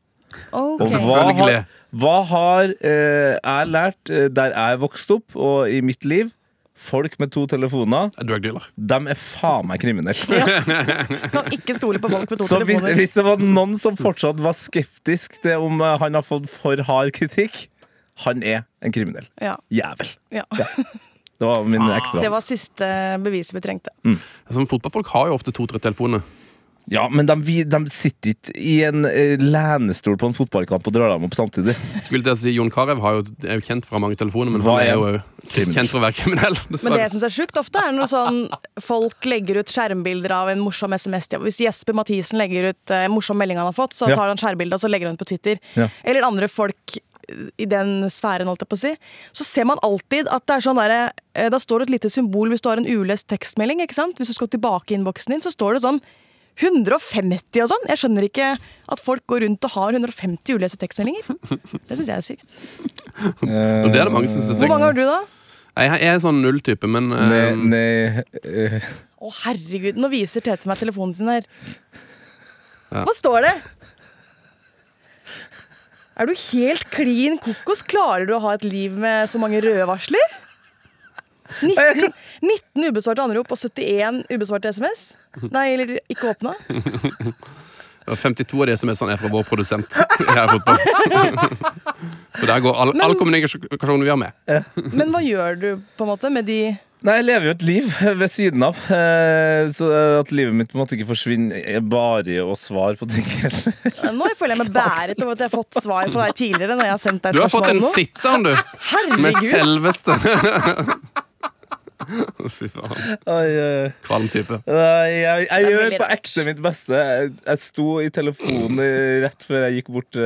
Okay. Og hva har, hva har eh, jeg lært eh, der jeg vokste opp, og i mitt liv? Folk med to telefoner, Drug dealer. de er faen meg kriminelle. Kan ikke stole på folk med to Så telefoner. hvis det var noen som fortsatt var skeptisk til om eh, han har fått for hard kritikk, han er en kriminell. Ja, Jævel. ja. Det var min ekstra. Det var siste beviset vi trengte. Altså, fotballfolk har jo ofte to-tre telefoner. Ja, men de, de sitter ikke i en eh, lenestol på en fotballkamp og drar dem opp samtidig. Skulle til å si Jon Carew er jo kjent fra mange telefoner, men Hva han er er jo kriminell? kjent for å være kriminell. Men det Dessverre. jeg syns er sjukt ofte, er når sånn folk legger ut skjermbilder av en morsom SMS. Hvis Jesper Mathisen legger ut eh, en morsom melding han har fått, så tar han skjærbildet og så legger han ut på Twitter. Ja. Eller andre folk i den sfæren, holdt jeg på å si. Så ser man alltid at det er sånn derre eh, Da står det et lite symbol hvis du har en ulest tekstmelding. ikke sant? Hvis du skal tilbake i innboksen din, så står det sånn 150 og sånn. Jeg skjønner ikke at folk går rundt og har 150 uleste tekstmeldinger. Det syns jeg er sykt. Og det er det mange som syns er sykt. Hvor mange har du, da? Jeg er sånn null-type, men eh, Nei, nei, eh, Å, herregud, nå viser Tete meg telefonen sin her. Ja. Hva står det? Er du helt klin kokos? Klarer du å ha et liv med så mange røde varsler? 19, 19 ubesvarte anrop og 71 ubesvarte SMS? Nei, eller ikke åpna? 52 av de SMS-ene er fra vår produsent i Fotball. Så der går all, all kommunikasjon vi har med. Men hva gjør du på en måte med de Nei, jeg lever jo et liv ved siden av. eh, Så at livet mitt på en måte ikke forsvinner bare i å svare på ting. Nå føler jeg meg bæret over at jeg har fått svar fra deg tidligere. når jeg har sendt deg Du har fått en nå. sitter, du. Med selveste Fy faen. Oi. Kvalm type. Nei, jeg, jeg gjør på ekte mitt beste. Jeg, jeg sto i telefonen rett før jeg gikk bort til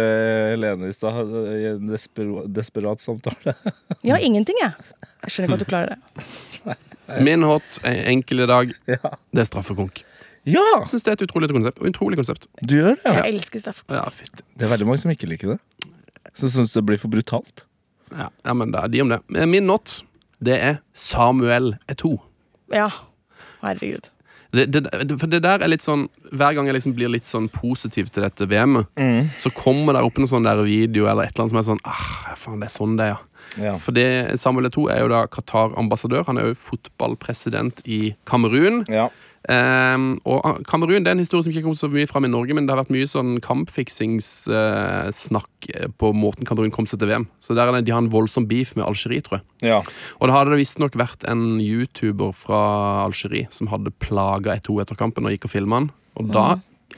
Helene i stad, i en desperat, desperat samtale. Jeg har ingenting, jeg. Jeg skjønner ikke at du klarer det. Min hot en enkel i dag, Ja. det er straffekonk. ja, Jeg synes det er et utrolig konsept. Utrolig konsept. du gjør det. Ja. Jeg elsker straffekonk. Ja. Det er veldig mange som ikke liker det. Som syns det blir for brutalt. Ja, ja, men det er de om det. Min not, det er Samuel Eto. Ja. Herregud. Det, det, det- for det der er litt sånn Hver gang jeg liksom blir litt sånn positiv til dette VM-et, så kommer det opp en sånn der video eller et eller annet som er sånn ah, faen, det er sånn det er, ja. Ja. For det, Samuel Eto'o er jo da Qatar-ambassadør. Han er jo fotballpresident i Kamerun. Ja. Um, og ah, Kamerun det er en historie som ikke kom så mye fram i Norge, men det har vært mye sånn kampfiksingssnakk uh, på måten Kamerun kom seg til VM. Så der er det, De har en voldsom beef med Algerie, tror jeg. ja. Og da hadde det visstnok vært en YouTuber fra Algerie som hadde plaga Eto'o etter kampen og gikk og filma han. Og da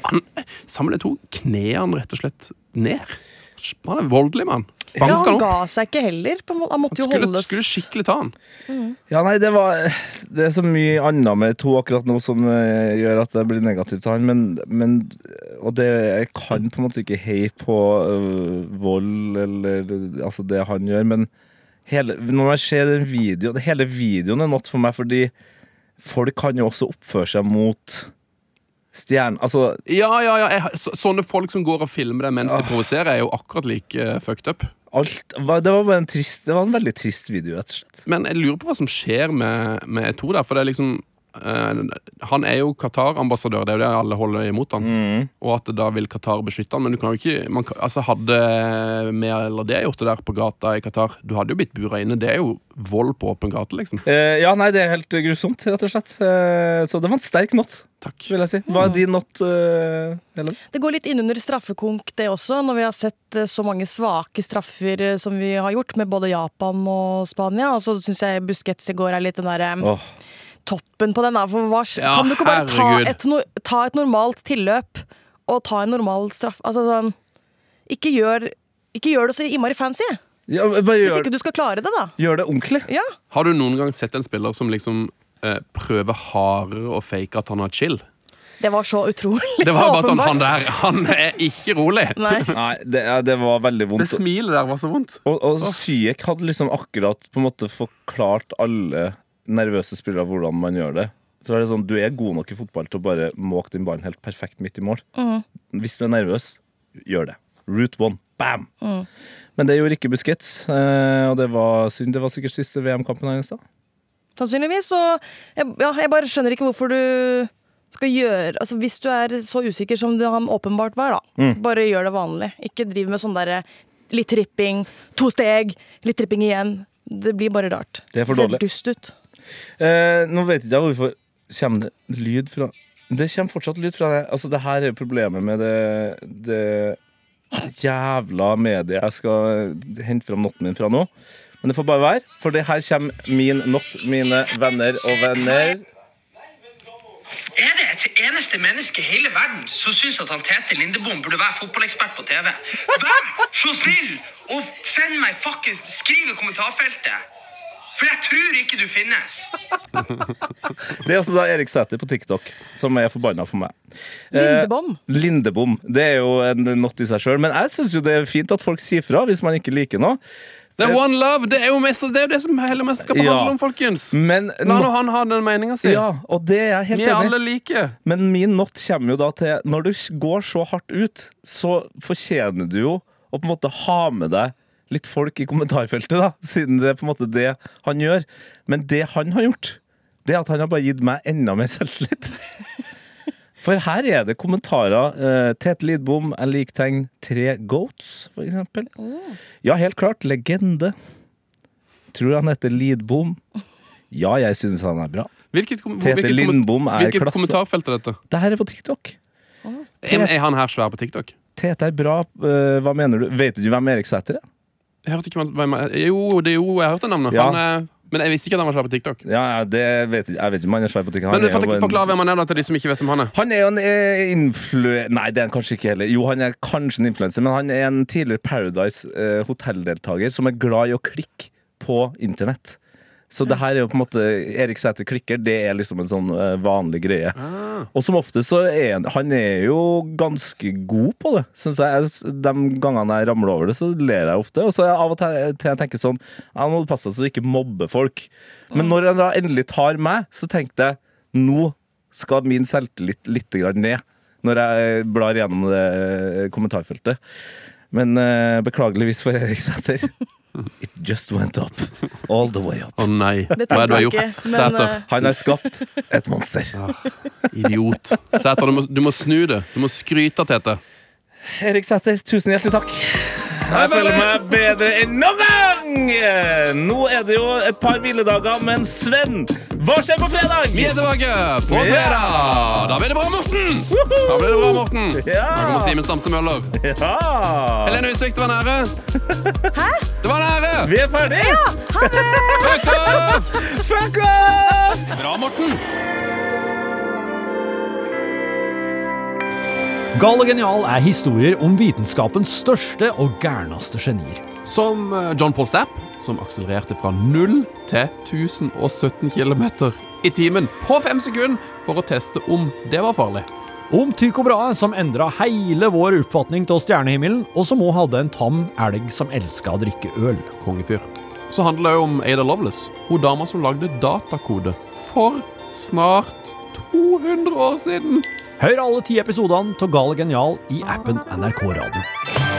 han, Samuel Eto'o kner han rett og slett ned. Han er en voldelig mann. Ja, Banker han han ga seg ikke heller. Han måtte Han jo skulle, holdes skulle skikkelig ta han. Ja, nei, det var Det er så mye annet med to akkurat nå som eh, gjør at det blir negativt til han, men, men Og det Jeg kan på en måte ikke heie på uh, vold eller altså det han gjør, men hele, når jeg ser den videoen Hele videoen er noe for meg, fordi folk kan jo også oppføre seg mot stjernen Altså, Ja, ja, ja. Jeg, så, sånne folk som går og filmer det mens Ah. de provoserer, er jo akkurat like uh, fucked up. alt Det var bare en trist Det var en veldig trist video, rett og slett. Men jeg lurer på hva som skjer med, med Eto'o der. For det er liksom Han er jo Qatar-ambassadør, det er jo det alle holder imot han. Mm. Og at da vil Qatar beskytte han. Men du kan jo ikke man, altså Hadde mer eller det gjort det der på gata i Qatar, du hadde jo blitt bura inne. Det er jo vold på åpen gate, liksom. Eh, ja, nei, det er helt grusomt, rett og slett. Eh, så det var en sterk not, Takk. vil jeg si. Hva er din not, uh, Helen? Det går litt innunder straffekonk, det også, når vi har sett eh, så mange svake straffer eh, som vi har gjort med både Japan og Spania. Og så syns jeg Busquets i går er litt den derre Åh. Toppen på den. For hva, Ja, kan du ikke bare ta et, no, ta et normalt tilløp og ta en normal straff? Altså sånn Ikke gjør, ikke gjør det så innmari fancy. Ja, bare Hvis ikke du skal klare det, da. gjør det ordentlig. Ja. Har du noen gang sett en spiller som liksom eh, prøver hardere å fake at han har chill? Det var så utrolig Det var bare sånn, han der, han er ikke rolig. Nei. Nei, det, det var veldig vondt. Det smilet der var så vondt. Og, og Syek hadde liksom akkurat på en måte forklart alle nervøse spillere hvordan man gjør det. Så er det sånn, Du er god nok i fotball til å bare måke din ballen helt perfekt midt i mål. Hvis du er nervøs, gjør det. Route one. Bam! Men det gjorde ikke Busquets, eh, og det var synd. Det var sikkert siste VM-kampen hans. da. Sannsynligvis. Og jeg, ja, jeg bare skjønner ikke hvorfor du skal gjøre altså Hvis du er så usikker som han åpenbart var, da. Mm. Bare gjør det vanlig. Ikke driv med sånn derre litt tripping, to steg, litt tripping igjen. Det blir bare rart. Det er for Ser dust ut. Eh, nå vet ikke jeg hvorfor kommer det lyd fra Det kommer fortsatt lyd fra det. Altså, det her er problemet med det, det jævla mediet jeg skal hente fram notten min fra nå. Men det får bare være, for det her kommer min not, mine venner og venner. Er det et eneste menneske i hele verden som syns at han Tete Lindebom burde være fotballekspert på TV? Vær så snill og send meg fuckings Skriv i kommentarfeltet! For jeg tror ikke du finnes. Det er altså da Erik Sæther på TikTok som er forbanna på meg. Eh, Lindebom. Lindebom. Det er jo en not i seg sjøl. Men jeg syns jo det er fint at folk sier fra hvis man ikke liker noe. Det er one love! Det er jo mest, det, er jo det som hele mesterskapet Ja. handler om, folkens. Men La nå han ha den meninga si. ja, og det er jeg helt Vi er enig alle like. Men min not kommer jo da til Når du går så hardt ut, så fortjener du jo å på en måte ha med deg litt folk i kommentarfeltet, da, siden det er på en måte det han gjør. Men det han har gjort, det er at han har bare gitt meg enda mer selvtillit. For her er det kommentarer. Uh, Tete Lidbom, jeg liker tegn tre goats, for eksempel. Ja, helt klart. Legende. Tror han heter Lidbom. Ja, jeg synes han er bra. Hvilket, kom, Tete hvilket, Lindbom er hvilket klasse. kommentarfelt er dette? Det her er på TikTok. Er, er han her svær på TikTok? Tete er bra. Uh, hva mener du? Vet du hvem Erik Sæter er? Jeg hørte ikke hvem, Jo, det er jo, jeg hørte navnet. Ja. Han, er- men jeg visste ikke at han var svær på TikTok. Ja, det vet jeg, jeg vet ikke om han er svær på TikTok. Han Men jo for, en- Forklar hvem han er da til de som ikke vet hvem han er. Han er jo en eh, influ... Nei, det er han kanskje ikke heller. Jo, han er kanskje en influenser, men han er en tidligere Paradise eh, hotelldeltaker som er glad i å klikke på internett. Så det her er jo på en måte Erik Sæther klikker, det er liksom en sånn eh, vanlig greie. Og som ofte så er han Han er jo ganske god på det, syns jeg. Jeg- De gangene jeg ramler over det, så ler jeg ofte. Og så er jeg av og til til jeg tenker sånn Jeg må passe deg så du ikke mobber folk. Men når han da endelig tar meg, så tenkte jeg nå skal min selvtillit litt grann ned. Når jeg blar gjennom det eh, kommentarfeltet. Men eh, beklageligvis for Erik Sæther. It just went up. All the way up. Å nei, hva er det du har gjort? Sæter. eh, Han har skapt et monster. Idiot. Sæter, du du må snu det. Du må skryte Tete. Erik Sæter, tusen hjertelig takk. Jeg føler meg bedre enn noen gang! Nå er det jo et par hviledager, men Sven, hva skjer på fredag? Vi er tilbake på fredag! Da blir det bra, Morten! Da blir det bra, Morten. Ja. Da kommer Simen Stamse Møller. Ja. Helene Utsvik, det var en ære. Hæ? Det var en ære! Vi er ferdige! Fuck off! Fuck off! Bra, Morten. Gal og genial er historier om vitenskapens største og gærneste genier. Som eh, John Paul Stapp, som akselererte fra 0 til 1017 km i timen på fem sekunder for å teste om det var farlig. Om Tycho Brahe, som endra hele vår oppfatning av stjernehimmelen, og som òg hadde en tam elg som elska å drikke øl. Kongefyr. Så handler det om Ada Lovelace, hun dama som lagde datakode for snart 200 år siden. Hør alle ti episodene av Gal genial i appen NRK Radio.